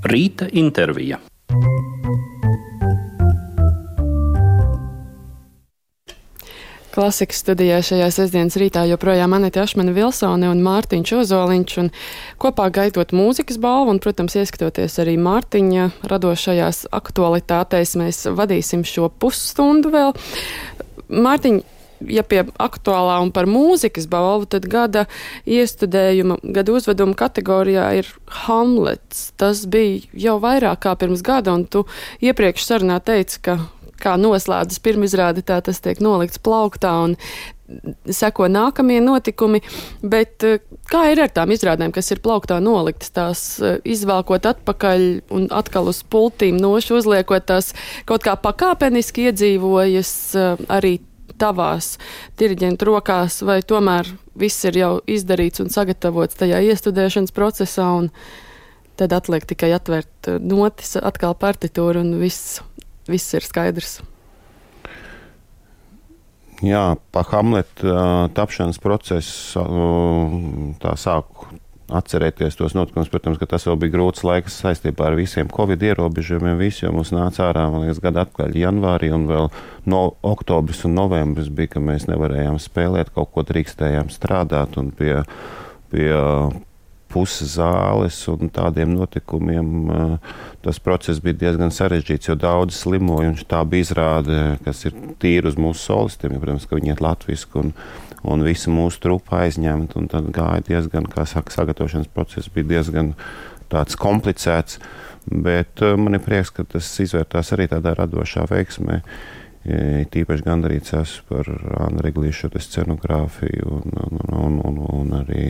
Rīta intervija. Klasikas studijā šajā sestdienas rītā joprojām Anita Ašmana Vilsone un Mārtiņš Ozoliņš. Un kopā gaidot mūzikas balvu un, protams, ieskatoties arī Mārtiņa radošajās aktualitātēs, mēs vadīsim šo pusstundu vēl. Mārtiņ, ja pie aktuālā un par mūzikas balvu, tad gada iestudējuma, gada uzveduma kategorijā ir Hamlets. Tas bija jau vairāk kā pirms gada, un tu iepriekš sarunā teici, ka kā noslēdzas pirmizrāde, tā tas tiek nolikts plauktā un seko nākamie notikumi, bet eh, kā ir ar tām izrādēm, kas ir plauktā noliktas, tās eh, izvelkot atpakaļ un atkal uz pultīm nošu uzliekot tās kaut kā pakāpeniski iedzīvojas eh, arī tavās diriģentu rokās, vai tomēr viss ir jau izdarīts un sagatavots tajā iestudēšanas procesā, un tad atliek tikai atvērt notis, atkal partitūru un viss viss ir skaidrs. Jā, pa Hamleta tapšanas procesu tā sāku atcerēties tos notikumus. Protams, ka tas vēl bija grūts laiks saistībā ar visiem covid ierobežojumiem. Visi jau mums nāca ārā, man liekas, gada atpakaļ janvārī un vēl no oktobris un novembris bija, ka mēs nevarējām spēlēt, kaut ko drīkstējām strādāt un pie, pie puses zāles un tādiem notikumiem. Eh, tas process bija diezgan sarežģīts, jo daudz slimoja. Tā bija izrāde, kas ir tīra uz mūsu solistiem. Ja, protams, ka viņi ir latviešu un, un visa mūsu trupa aizņemta. Tad gāja diezgan, kā saka, sagatavošanas process bija diezgan komplicēts. Bet uh, man ir prieks, ka tas izvērtās arī tādā radošā veiksmē. Tīpaši gandarīts esmu par Anna Riglīšu scenogrāfiju un, un, un, un, un arī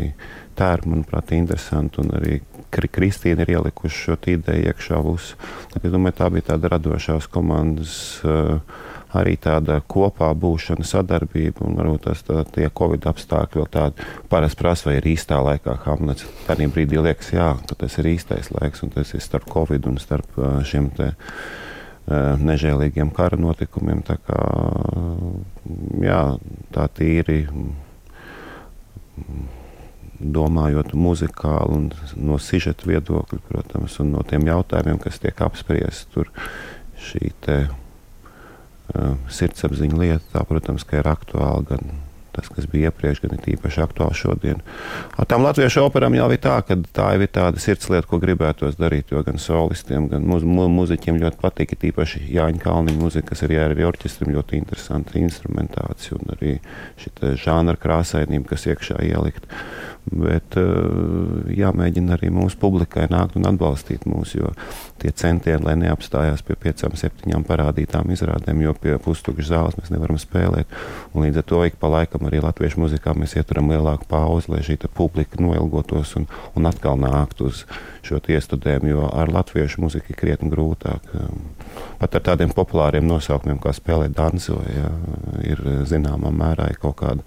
tā ir, manuprāt, interesanti. Un arī Kristīna ir ielikuši šo ideju iekšā. Uz, es domāju, tā bija tāda radošās komandas. Uh, arī tāda kopā būšana, sadarbība un varbūt tas tā, tie Covid apstākļi vēl tādi parasti prasa, vai ir īstā laikā Hamlets. Tādā brīdī liekas, jā, ka tas ir īstais laiks un tas ir starp Covid un starp šiem te nežēlīgiem kara notikumiem. Tā kā jā, tā tīri domājot muzikāli un no sižeta viedokļa, protams, un no tiem jautājumiem, kas tiek apspriesti tur, šī te, uh, sirdsapziņa lieta, tā, protams, ir aktuāla gan tas, kas bija iepriekš, gan ir īpaši aktuāli šodien. Ar tām latviešu operām jau ir tā, ka tā ir tāda sirdslieta, ko gribētos darīt, jo gan solistiem, gan muz, mu, muziķiem ļoti patīk, īpaši Jāņa Kalniņa muzika, kas ir arī orķestram ļoti interesanta instrumentācija un arī šī žanra krāsainība, kas iekšā ielikt. Bet eh, jāmēģina arī mūsu publikai nākt un atbalstīt mūs, jo tie centieni, lai neapstājās pie piecām, septiņām parādītām izrādēm, jo pie pustukšas zāles mēs nevaram spēlēt. Un līdz ar to ik pa laikam arī latviešu muzikā mēs ieturam lielāku pauzi, lai šī publika noilgotos un, un atkal nāktu uz šo iestudējumu, jo ar latviešu muziku ir krietni grūtāk. Pat ar tādiem populāriem nosaukumiem, kā spēlēt dansu, ja, ir zināmā mērā kaut kāda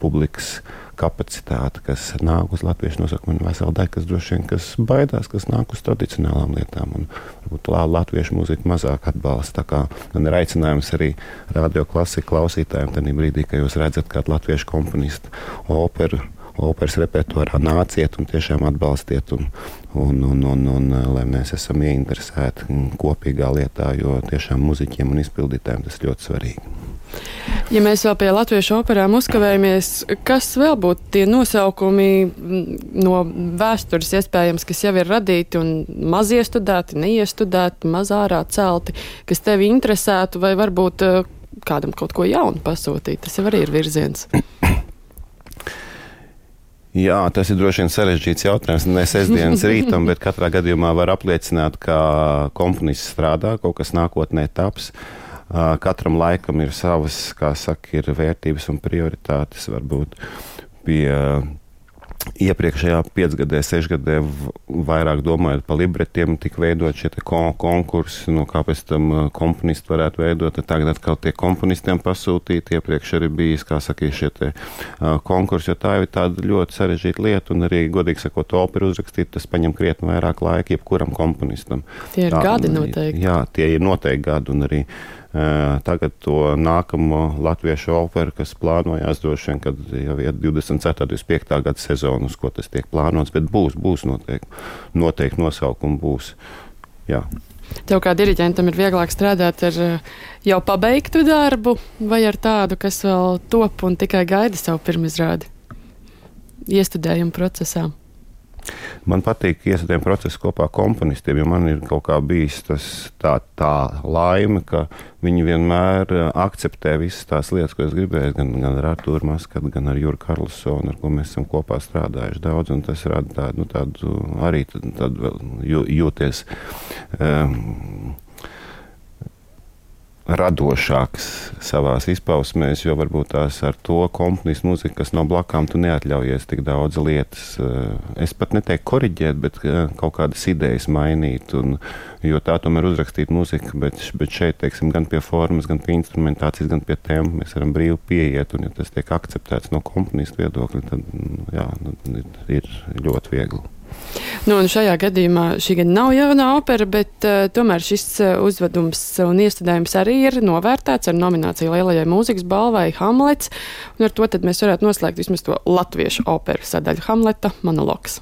publikas kapacitāte, kas nāk uz latviešu nosaukumu, un vesela daļa, kas droši vien kas baidās, kas nāk uz tradicionālām lietām. Un, varbūt latviešu mūziku mazāk atbalsta. Man ir aicinājums arī radio klasiku klausītājiem, tad brīdī, kad jūs redzat kādu latviešu komponistu operu. Operas repertuārā nāciet un tiešām atbalstiet, un, un, un, un, un lai mēs esam ieinteresēti kopīgā lietā, jo tiešām muzeķiem un izpildītājiem tas ļoti svarīgi. Ja mēs vēl pie latviešu operām uzkavējamies, kas vēl būtu tie nosaukumi no vēstures, iespējams, kas jau ir radīti un maz iestudēti, neiestudēti, maz ārā celti, kas tevi interesētu, vai varbūt eh, kādam kaut ko jaunu pasūtīt? Tas jau arī ir virziens. Jā, tas ir droši vien sarežģīts jautājums. Ne sestdienas rītam, bet katrā gadījumā var apliecināt, ka komponists strādā, kaut kas nākotnē taps. Uh, Katram laikam ir savas, kā saka, ir vērtības un prioritātes. Varbūt pie iepriekšējā piecgadē, sešgadē vairāk domājot par libretiem, tika veidot šie kon konkursi, no kā pēc tam komponisti varētu veidot. Tagad atkal tie komponistiem pasūtīti, iepriekš arī bijis, kā saka, šie te uh, konkursi, jo tā ir tāda ļoti sarežģīta lieta, un arī, godīgi sakot, operu uzrakstīt, tas paņem krietni vairāk laika jebkuram komponistam. Tie ir tā, gadi noteikti. Jā, tie ir noteikti gadi, un arī Tagad to nākamo latviešu operu, kas plānojās droši vien, kad jau ir 24. un 25. gada sezona, uz ko tas tiek plānots, bet būs, būs noteikti, noteikti nosaukumi būs. jā. Tev kā diriģentam ir vieglāk strādāt ar jau pabeigtu darbu, vai ar tādu, kas vēl top un tikai gaida savu pirmizrādi iestudējumu procesā? Man patīk iesaistīt procesu kopā ar komponistiem, jo man ir kaut kā bijis tas tā, tā laime, ka viņi vienmēr eh, akceptē visas tās lietas, ko es gribēju, gan, gan ar Artūru Maskatu, gan ar Juru Karlsonu, ar ko mēs esam kopā strādājuši daudz, tas rada tādu, nu, tādu arī tādu, tādu jūties. Um, radošāks savā izpausmē, jo varbūt tās ar to komponistu mūziku, kas nav blakām, tu neatļaujies tik daudz lietas. Eh, es pat neteiktu korrigēt, bet eh, kaut kādas idejas mainīt. Un, jo tā tomēr uzrakstīt mūziku, bet, bet šeit, teiksim, gan pie formas, gan pie instrumentācijas, gan pie tēmas mēs varam brīvi pieiet. Un, ja tas tiek akceptēts no komponistu viedokļa, tad jā, ir ļoti viegli. Nu, šajā gadījumā šī gan nav jauna opera, bet uh, tomēr šis uh, uzvedums un iestādējums arī ir novērtēts ar nomināciju Lielajai mūzikas balvai Hamlets. Un ar to mēs varētu noslēgt vismaz to latviešu operu sadaļu Hamleta monologs.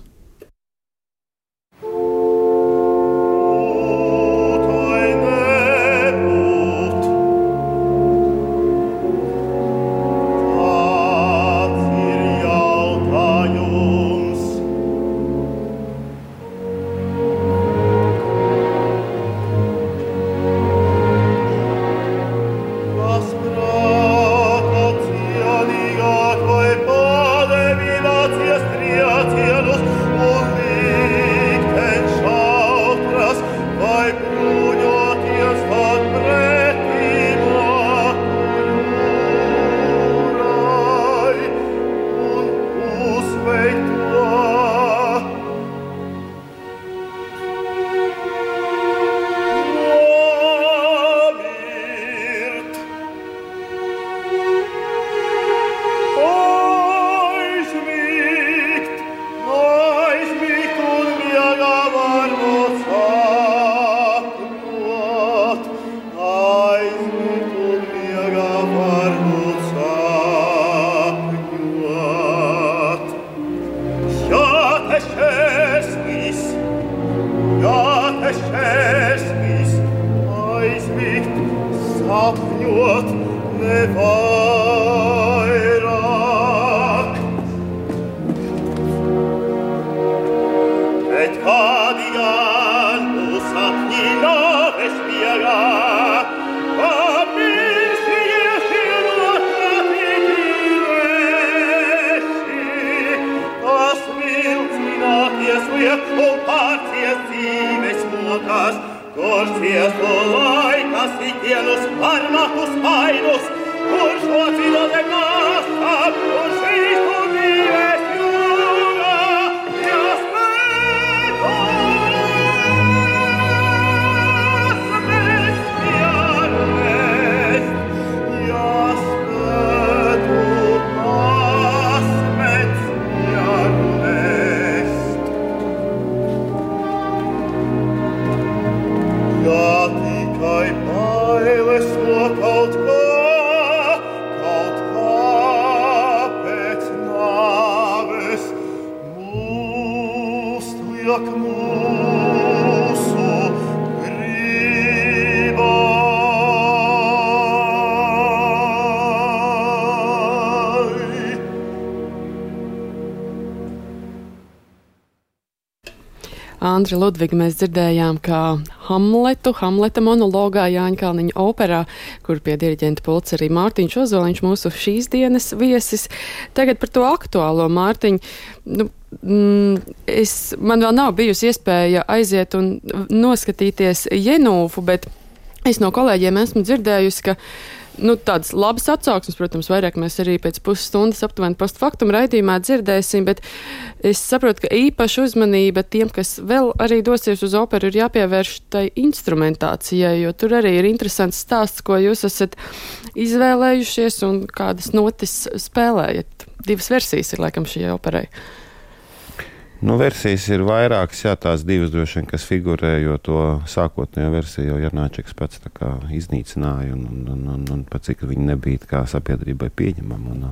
Andri Ludvigu mēs dzirdējām kā Hamletu, Hamleta monologā Jāņa Kalniņa operā, kur pie diriģenta pulca arī Mārtiņš Ozoliņš mūsu šīs dienas viesis. Tagad par to aktuālo Mārtiņu. Nu, mm, es, man vēl nav bijusi iespēja aiziet un noskatīties Jenūfu, bet es no kolēģiem esmu dzirdējusi, ka nu, tādas labas atsauksmes, protams, vairāk mēs arī pēc pusstundas aptuveni postfaktum raidījumā dzirdēsim, bet es saprotu, ka īpaša uzmanība tiem, kas vēl arī dosies uz operu, ir jāpievērš tai instrumentācijai, jo tur arī ir interesants stāsts, ko jūs esat izvēlējušies un kādas notis spēlējat. Divas versijas ir laikam šī operai. Nu, versijas ir vairākas, jā, tās divas droši vien, kas figurē, jo to sākotnējo versiju jau Janāčeks pats iznīcināja, un, un, un, un, un pat cik viņi nebija kā sabiedrībai pieņemami. Un,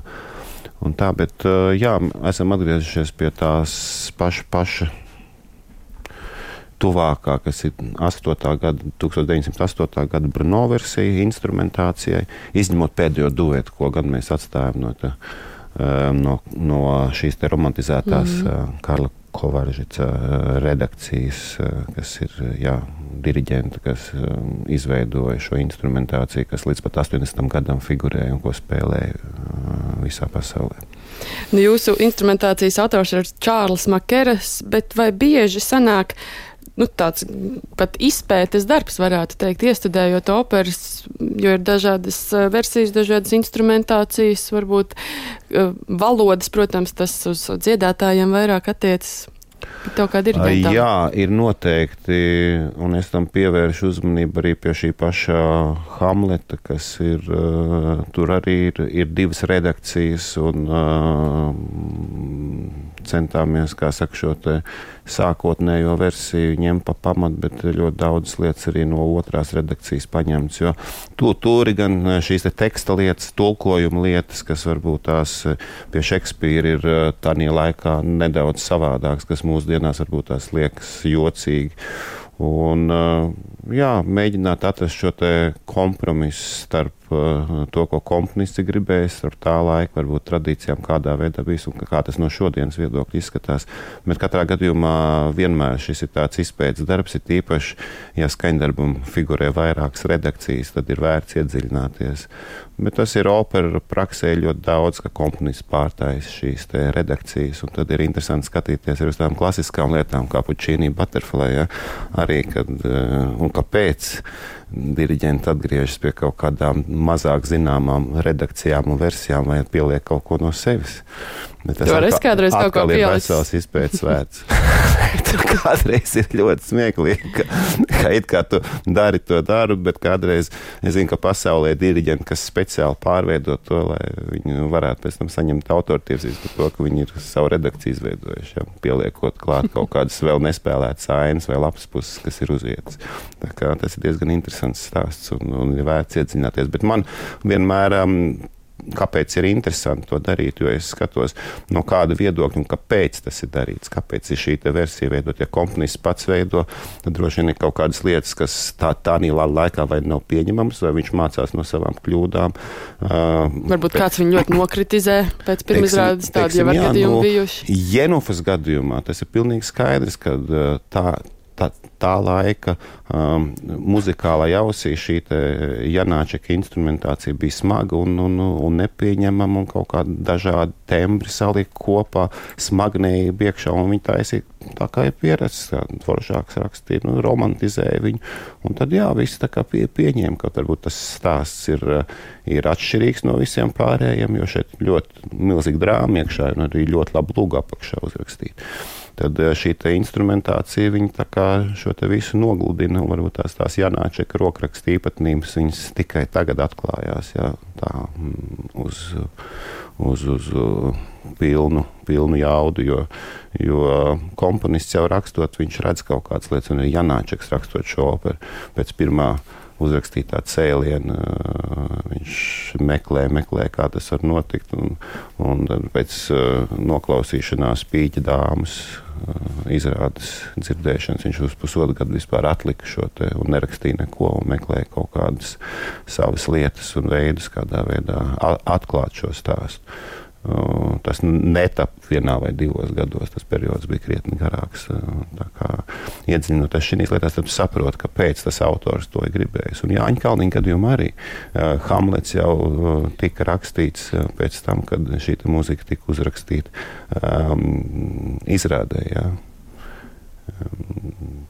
un tā, bet jā, esam atgriezušies pie tās paša, paša tuvākā, kas ir 8. Gada, 1908. gada Bruno versija instrumentācijai, izņemot pēdējo duetu, ko gan mēs atstājam no, tā, no, no šīs romantizētās mm -hmm. Karla Kovaržģīta redakcijas, kas ir jā, diriģenta, kas izveidoja šo instrumentāciju, kas līdz pat 80. gadam figurēja un ko spēlēja visā pasaulē. Nu, jūsu instrumentācijas autors ir Čārlis Makeras, bet vai bieži sanāk, nu, tāds pat izpētes darbs, varētu teikt, iestudējot operas, jo ir dažādas versijas, dažādas instrumentācijas, varbūt valodas, protams, tas uz dziedātājiem vairāk attiecas. Jā, ir noteikti, un es tam pievēršu uzmanību arī pie šī paša Hamleta, kas ir, uh, tur arī ir, ir divas redakcijas, un uh, centāmies, kā saka, šo te sākotnējo versiju ņemt pa pamatu, bet ļoti daudzas lietas arī no otrās redakcijas paņemts, jo tu, tur ir gan šīs te teksta lietas, tulkojuma lietas, kas varbūt tās pie Šekspīra ir tādā laikā nedaudz savādāks, kas mūsdienās varbūt tās liekas jocīgi. Un, jā, mēģināt atrast šo kompromisu starp to, ko komponists ir gribējis, starp tā laika, varbūt tradīcijām, kādā veidā bijis un kā tas no šodienas viedokļa izskatās. Bet katrā gadījumā vienmēr šis ir tāds izpētes darbs, ir īpaši, ja skaņdarbam figurē vairākas redakcijas, tad ir vērts iedziļināties. Bet tas ir opera praksē ļoti daudz, ka komponists pārtājas šīs redakcijas. Tad ir interesanti skatīties arī uz tām klasiskām lietām, kā Puķīnī, Butterfly. Ja? Arī kad, eh, un kāpēc diriģenti atgriežas pie kaut kādām mazāk zināmām redakcijām un versijām, vai pieliek kaut ko no sevis. Bet tas ir kādreiz kaut ko pielicis. Tas ir izpētes vērts. Tur kādreiz ir ļoti smieklīgi, ka, ka it kā tu dari to darbu, bet kādreiz es zinu, ka pasaulē ir diriģenti, kas speciāli pārveido to, lai viņi varētu pēc tam saņemt autortiesības par to, ka viņi ir savu redakciju izveidojuši, ja, pieliekot klāt kaut kādas vēl nespēlētas ainas vai lapas puses, kas ir uz vietas. Tā kā tas ir diezgan interesants stāsts un, un ir vērts iedziļināties. Bet man vienmēr um, kāpēc ir interesanti to darīt, jo es skatos no kāda viedokļa un kāpēc tas ir darīts, kāpēc ir šī versija veidot. Ja komponists pats veido, tad droši vien ir kaut kādas lietas, kas tā, tā laikā vai nav pieņemamas, vai viņš mācās no savām kļūdām. Uh, Varbūt bet, kāds viņu ļoti nokritizē pēc pirmizrādes, tādi jau ir gadījumi nu, bijuši. Jenufas gadījumā tas ir pilnīgi skaidrs, ka tā, tā, tā laika um, muzikālajā ausī šī Janāčeka instrumentācija bija smaga un, un, un nepieņemama, un kaut kādi dažādi tembri salika kopā, smagnēji iekšā, un viņi taisīja tā kā ir pieredzes, foršāks rakstīt, nu, romantizēja viņu, un tad jā, visi tā kā pie, pieņēma, ka varbūt tas stāsts ir, ir atšķirīgs no visiem pārējiem, jo šeit ļoti milzīgi drāma iekšā, un arī ļoti labi lūga apakšā uzrakstīt tad eh, šī instrumentācija šo visu nogludina. Varbūt tās, tās Janāčeka rokraksta īpatnības viņas tikai tagad atklājās jā, tā, mm, uz, uz, uz pilnu, pilnu jaudu. Jo, jo komponists jau rakstot, viņš redz kaut kādas lietas, un arī Janāčeks rakstot šo operu pēc pirmā uzrakstītā cēliena. Viņš meklē, meklē, kā tas var notikt. Un, un pēc noklausīšanās pīķa dāmas izrādes dzirdēšanas. Viņš uz pusotru gadu vispār atlika šo te un nerakstīja neko un meklēja kaut kādas savas lietas un veidus, kādā veidā atklāt šo stāstu. Tas netapa vienā vai divos gados. Tas periods bija krietni garāks. Iedziļinoties šīs lietās, tad saprot, kāpēc tas autors to ir gribējis. Un Jāņa Kalniņa gadījumā arī Hamlets jau tika rakstīts pēc tam, kad šī mūzika tika uzrakstīta um, izrādē. Jā. Um,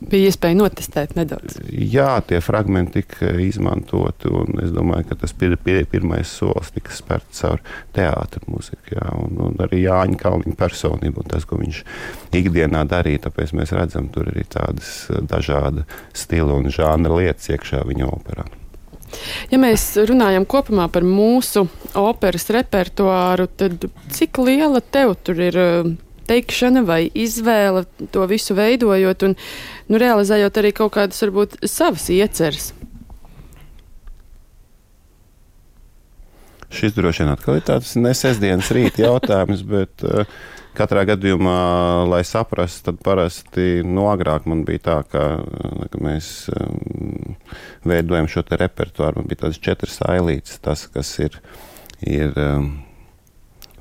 bija iespēja notestēt nedaudz. Jā, tie fragmenti tika izmantoti, un es domāju, ka tas pir, pir, pirmais solis tika spērts caur teātris mūziku, jā, un, un arī Jāņa Kalniņa personību un tas, ko viņš ikdienā darīja. Tāpēc mēs redzam, tur arī tādas dažāda stila un žanra lietas iekšā viņa operā. Ja mēs runājam kopumā par mūsu operas repertuāru, tad cik liela tev tur ir teikšana vai izvēle to visu veidojot un nu, realizējot arī kaut kādas varbūt savas ieceres. Šis droši vien atkal ir tāds nesēsdienas rīta jautājums, bet uh, katrā gadījumā, lai saprastu, tad parasti no nu, agrāk man bija tā, ka, ka mēs um, veidojam šo repertuāru. Man bija tādas četras ailītes, tas, kas ir. ir um,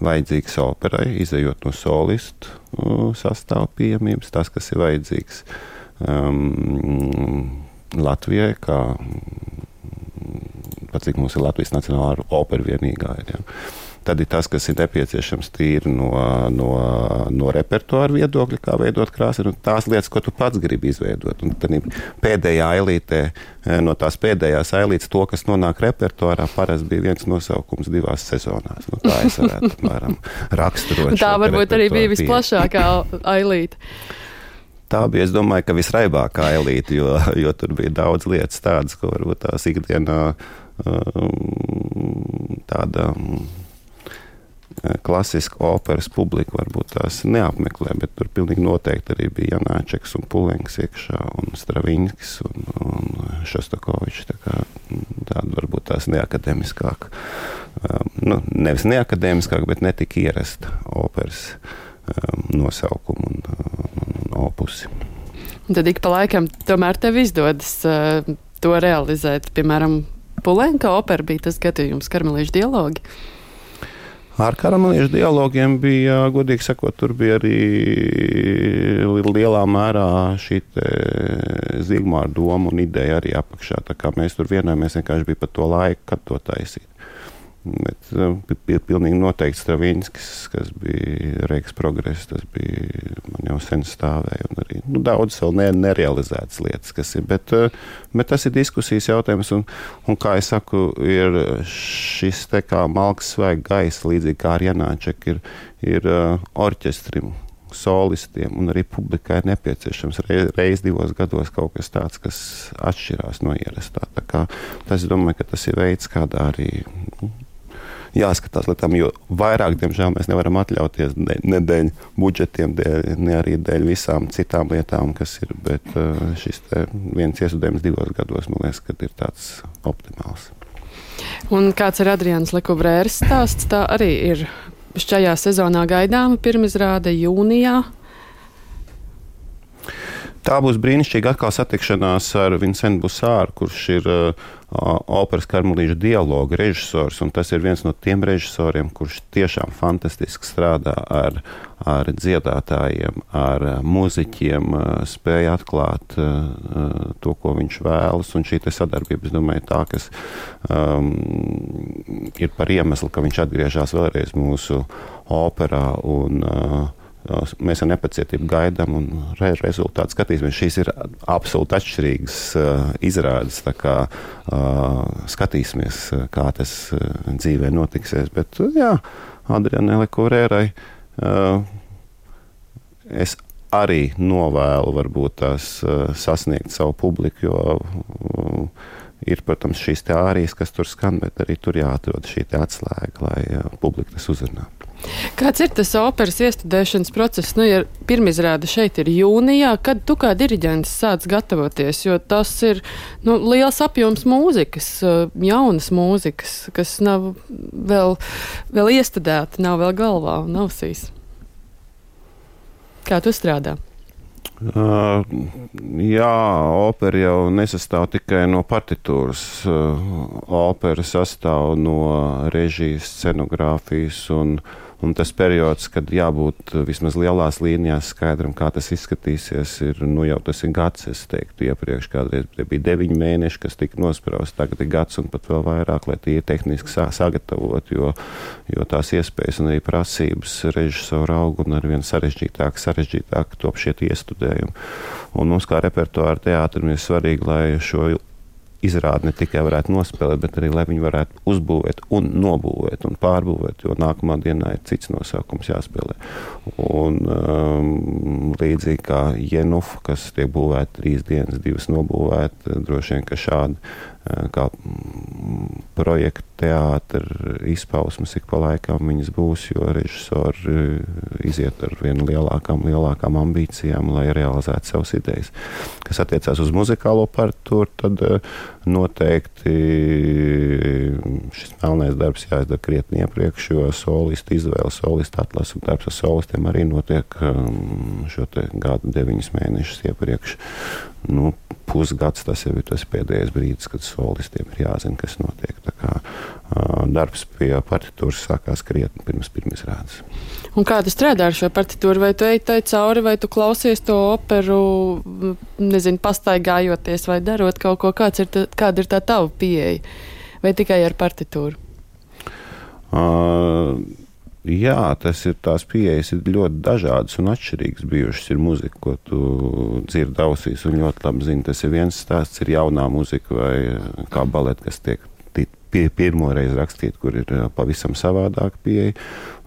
vajadzīgs operai, izējot no solistu uh, sastāvā pieejamības, tas, kas ir vajadzīgs um, Latvijai, kā pat cik mums ir Latvijas Nacionālā opera vienīgā. Ir, ja. Tad ir tas, kas ir nepieciešams tīri no, no, no repertuāra viedokļa, kā veidot krāsu, un tās lietas, ko tu pats gribi izveidot. Un tad pēdējā ailītē, eh, no tās pēdējās ailītes, to, kas nonāk repertuārā, parasti bija viens nosaukums divās sezonās. Nu, tā es varētu apmēram raksturot. tā varbūt arī bija visplašākā ailīte. Tā bija, es domāju, ka visraibākā elite, jo, jo tur bija daudz lietas tādas, ko varbūt tās ikdienā um, tāda um, klasiska operas publika varbūt tās neapmeklē, bet tur pilnīgi noteikti arī bija Janāčeks un Pulenks iekšā un Stravinskis un, un Šostakovičs. Tā kā tāda varbūt tās neakademiskāka, um, nu, nevis neakademiskāka, bet netik ierasta operas um, nosaukumu un, opusi. Un tad ik pa laikam tomēr tev izdodas uh, to realizēt. Piemēram, Pulenka opera bija tas gadījums, karmelīšu dialogi. Ar karameliešu dialogiem bija, godīgi sakot, tur bija arī lielā mērā šī Zigmāra doma un ideja arī apakšā. Tā kā mēs tur vienojamies vienkārši bija par to laiku, kad to taisīt. Bet bija uh, pilnīgi noteikti Stravinskis, kas bija Reikas progress. Tas bija man jau sen stāvēja. Arī nu, daudz vēl ne, nerealizētas lietas, kas ir. Bet, uh, bet tas ir diskusijas jautājums. Un, un kā jau saku, ir šis te kā malks svaigs gaisa, līdzīgi kā ar Janāčeku, ir, ir uh, orķestrim solistiem un arī publikai ir nepieciešams reiz, reiz divos gados kaut kas tāds, kas atšķirās no ierastā. Tas, es domāju, ka tas ir veids, kādā arī nu, jāskatās lietām, jo vairāk, diemžēl, mēs nevaram atļauties ne, dēļ budžetiem, dēļ, ne arī dēļ visām citām lietām, kas ir. Bet uh, šis viens iesudējums divos gados, man liekas, ir tāds optimāls. Un kāds ir Adrians Lekubrērs stāsts? Tā arī ir šajā sezonā gaidāma pirmizrāde jūnijā. Tā būs brīnišķīga atkal satikšanās ar Vincentu Busāru, kurš ir uh, operas karmelīšu dialogu režisors. Tas ir viens no tiem režisoriem, kurš tiešām fantastiski strādā ar, ar dziedātājiem, ar muzeķiem, uh, spēja atklāt uh, to, ko viņš vēlas. Un šī sadarbība, es domāju, tā, kas um, ir par iemeslu, ka viņš atgriežas vēlreiz mūsu operā. Un, uh, Mēs ar nepacietību gaidām un re rezultātu skatīsimies. Šīs ir absolūti atšķirīgas uh, izrādes. Kā, uh, skatīsimies, kā tas uh, dzīvē notiksies. Bet, uh, jā, Adrianai Korērai uh, es arī novēlu varbūt tās uh, sasniegt savu publiku, jo uh, ir, protams, šīs teorijas, kas tur skan, bet arī tur jāatrod šī atslēga, lai uh, publika tas uzrunātu. Kāds ir tas operas iestudēšanas process? Nu, ja pirmizrāde šeit ir jūnijā, kad tu kā diriģents sāc gatavoties, jo tas ir nu, liels apjoms mūzikas, jaunas mūzikas, kas nav vēl, vēl iestudēta, nav vēl galvā un ausīs. Kā tu strādā? Uh, jā, opera jau nesastāv tikai no partitūras. Uh, opera sastāv no režijas, scenogrāfijas un uh, Un tas periods, kad jābūt vismaz lielās līnijās skaidram, kā tas izskatīsies, ir nu, jau tas ir gads. Es teiktu, iepriekš kādreiz bija deviņi mēneši, kas tika nosprausti. Tagad ir gads un pat vēl vairāk, lai tie tehniski sagatavot, jo, jo tās iespējas un arī prasības režisoru aug un ar vien sarežģītāk, sarežģītāk top šie iestudējumi. Un mums kā repertuāra teātrim ir svarīgi, lai šo izrādi ne tikai varētu nospēlēt, bet arī lai viņi varētu uzbūvēt, un nobūvēt un pārbūvēt, jo nākamā dienā ir cits nosaukums jāspēlē. Un, um, līdzīgi kā Jenuf, kas tiek būvēta trīs dienas, divas nobūvēta, droši vien, ka šādi kā projekta teātris izpausmes ik pa laikam viņas būs, jo režisori iziet ar vien lielākām, lielākām ambīcijām, lai realizētu savas idejas. Kas attiecās uz muzikālo partitūru, tad noteikti šis melnais darbs jāizdara krietni iepriekš, jo solistu izvēle, solistu atlases un darbs ar solistiem arī notiek šo gadu deviņus mēnešus iepriekš. Nu, pusgads tas jau ir tas pēdējais brīdis, kad solistiem ir jāzina, kas notiek. Kā, darbs pie partitūras sākās krietni pirms pirmās rādes. Un kā tu strādā ar šo partitūru? Vai tu ej tai cauri, vai tu klausies to operu, nezinu, pastaigājoties vai darot kaut ko? Ir tā, kāda ir tā tava pieeja? Vai tikai ar partitūru? Uh, Jā, tas ir tās pieejas, ir ļoti dažādas un atšķirīgas bijušas. Ir muzika, ko tu dzirdi ausīs, un ļoti labi zini, tas ir viens stāsts, ir jaunā muzika vai kā baleta, kas tiek pie, pirmo reizi rakstīta, kur ir pavisam savādāka pieeja.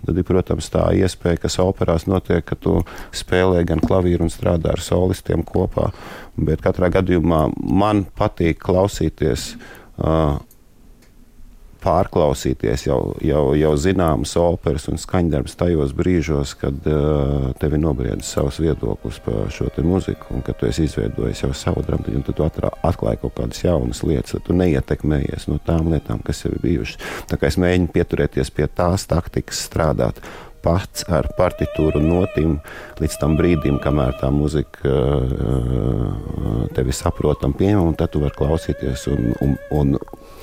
Tad ir, protams, tā iespēja, kas operās notiek, ka tu spēlē gan klavīru un strādā ar solistiem kopā. Bet katrā gadījumā man patīk klausīties. Uh, pārklausīties jau, jau, jau zināmas operas un skaņdarbus tajos brīžos, kad uh, tev ir nobriedis savs viedoklis par šo muziku, un kad tu esi izveidojis jau savu dramatiku, un tu atklāji kaut kādas jaunas lietas, tad tu neietekmējies no tām lietām, kas ir bijušas. Tā kā es mēģinu pieturēties pie tās taktikas, strādāt pats ar partitūru notīm līdz tam brīdim, kamēr tā muzika uh, tevi saprotam pieņem, un tad tu vari klausīties un, un, un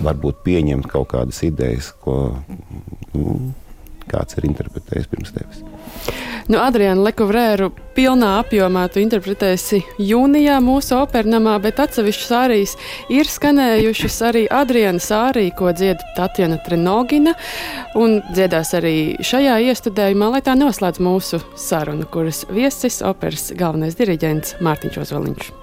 varbūt pieņemt kaut kādas idejas, ko nu, kāds ir interpretējis pirms tevis. Nu, Adriana Lekuvrēru pilnā apjomā tu interpretēsi jūnijā mūsu opernamā, bet atsevišķas ārijas ir skanējušas arī Adrianas ārī, ko dzied Tatjana Trenogina, un dziedās arī šajā iestudējumā, lai tā noslēdz mūsu sarunu, kuras viesis operas galvenais diriģents Mārtiņš Ozoliņš.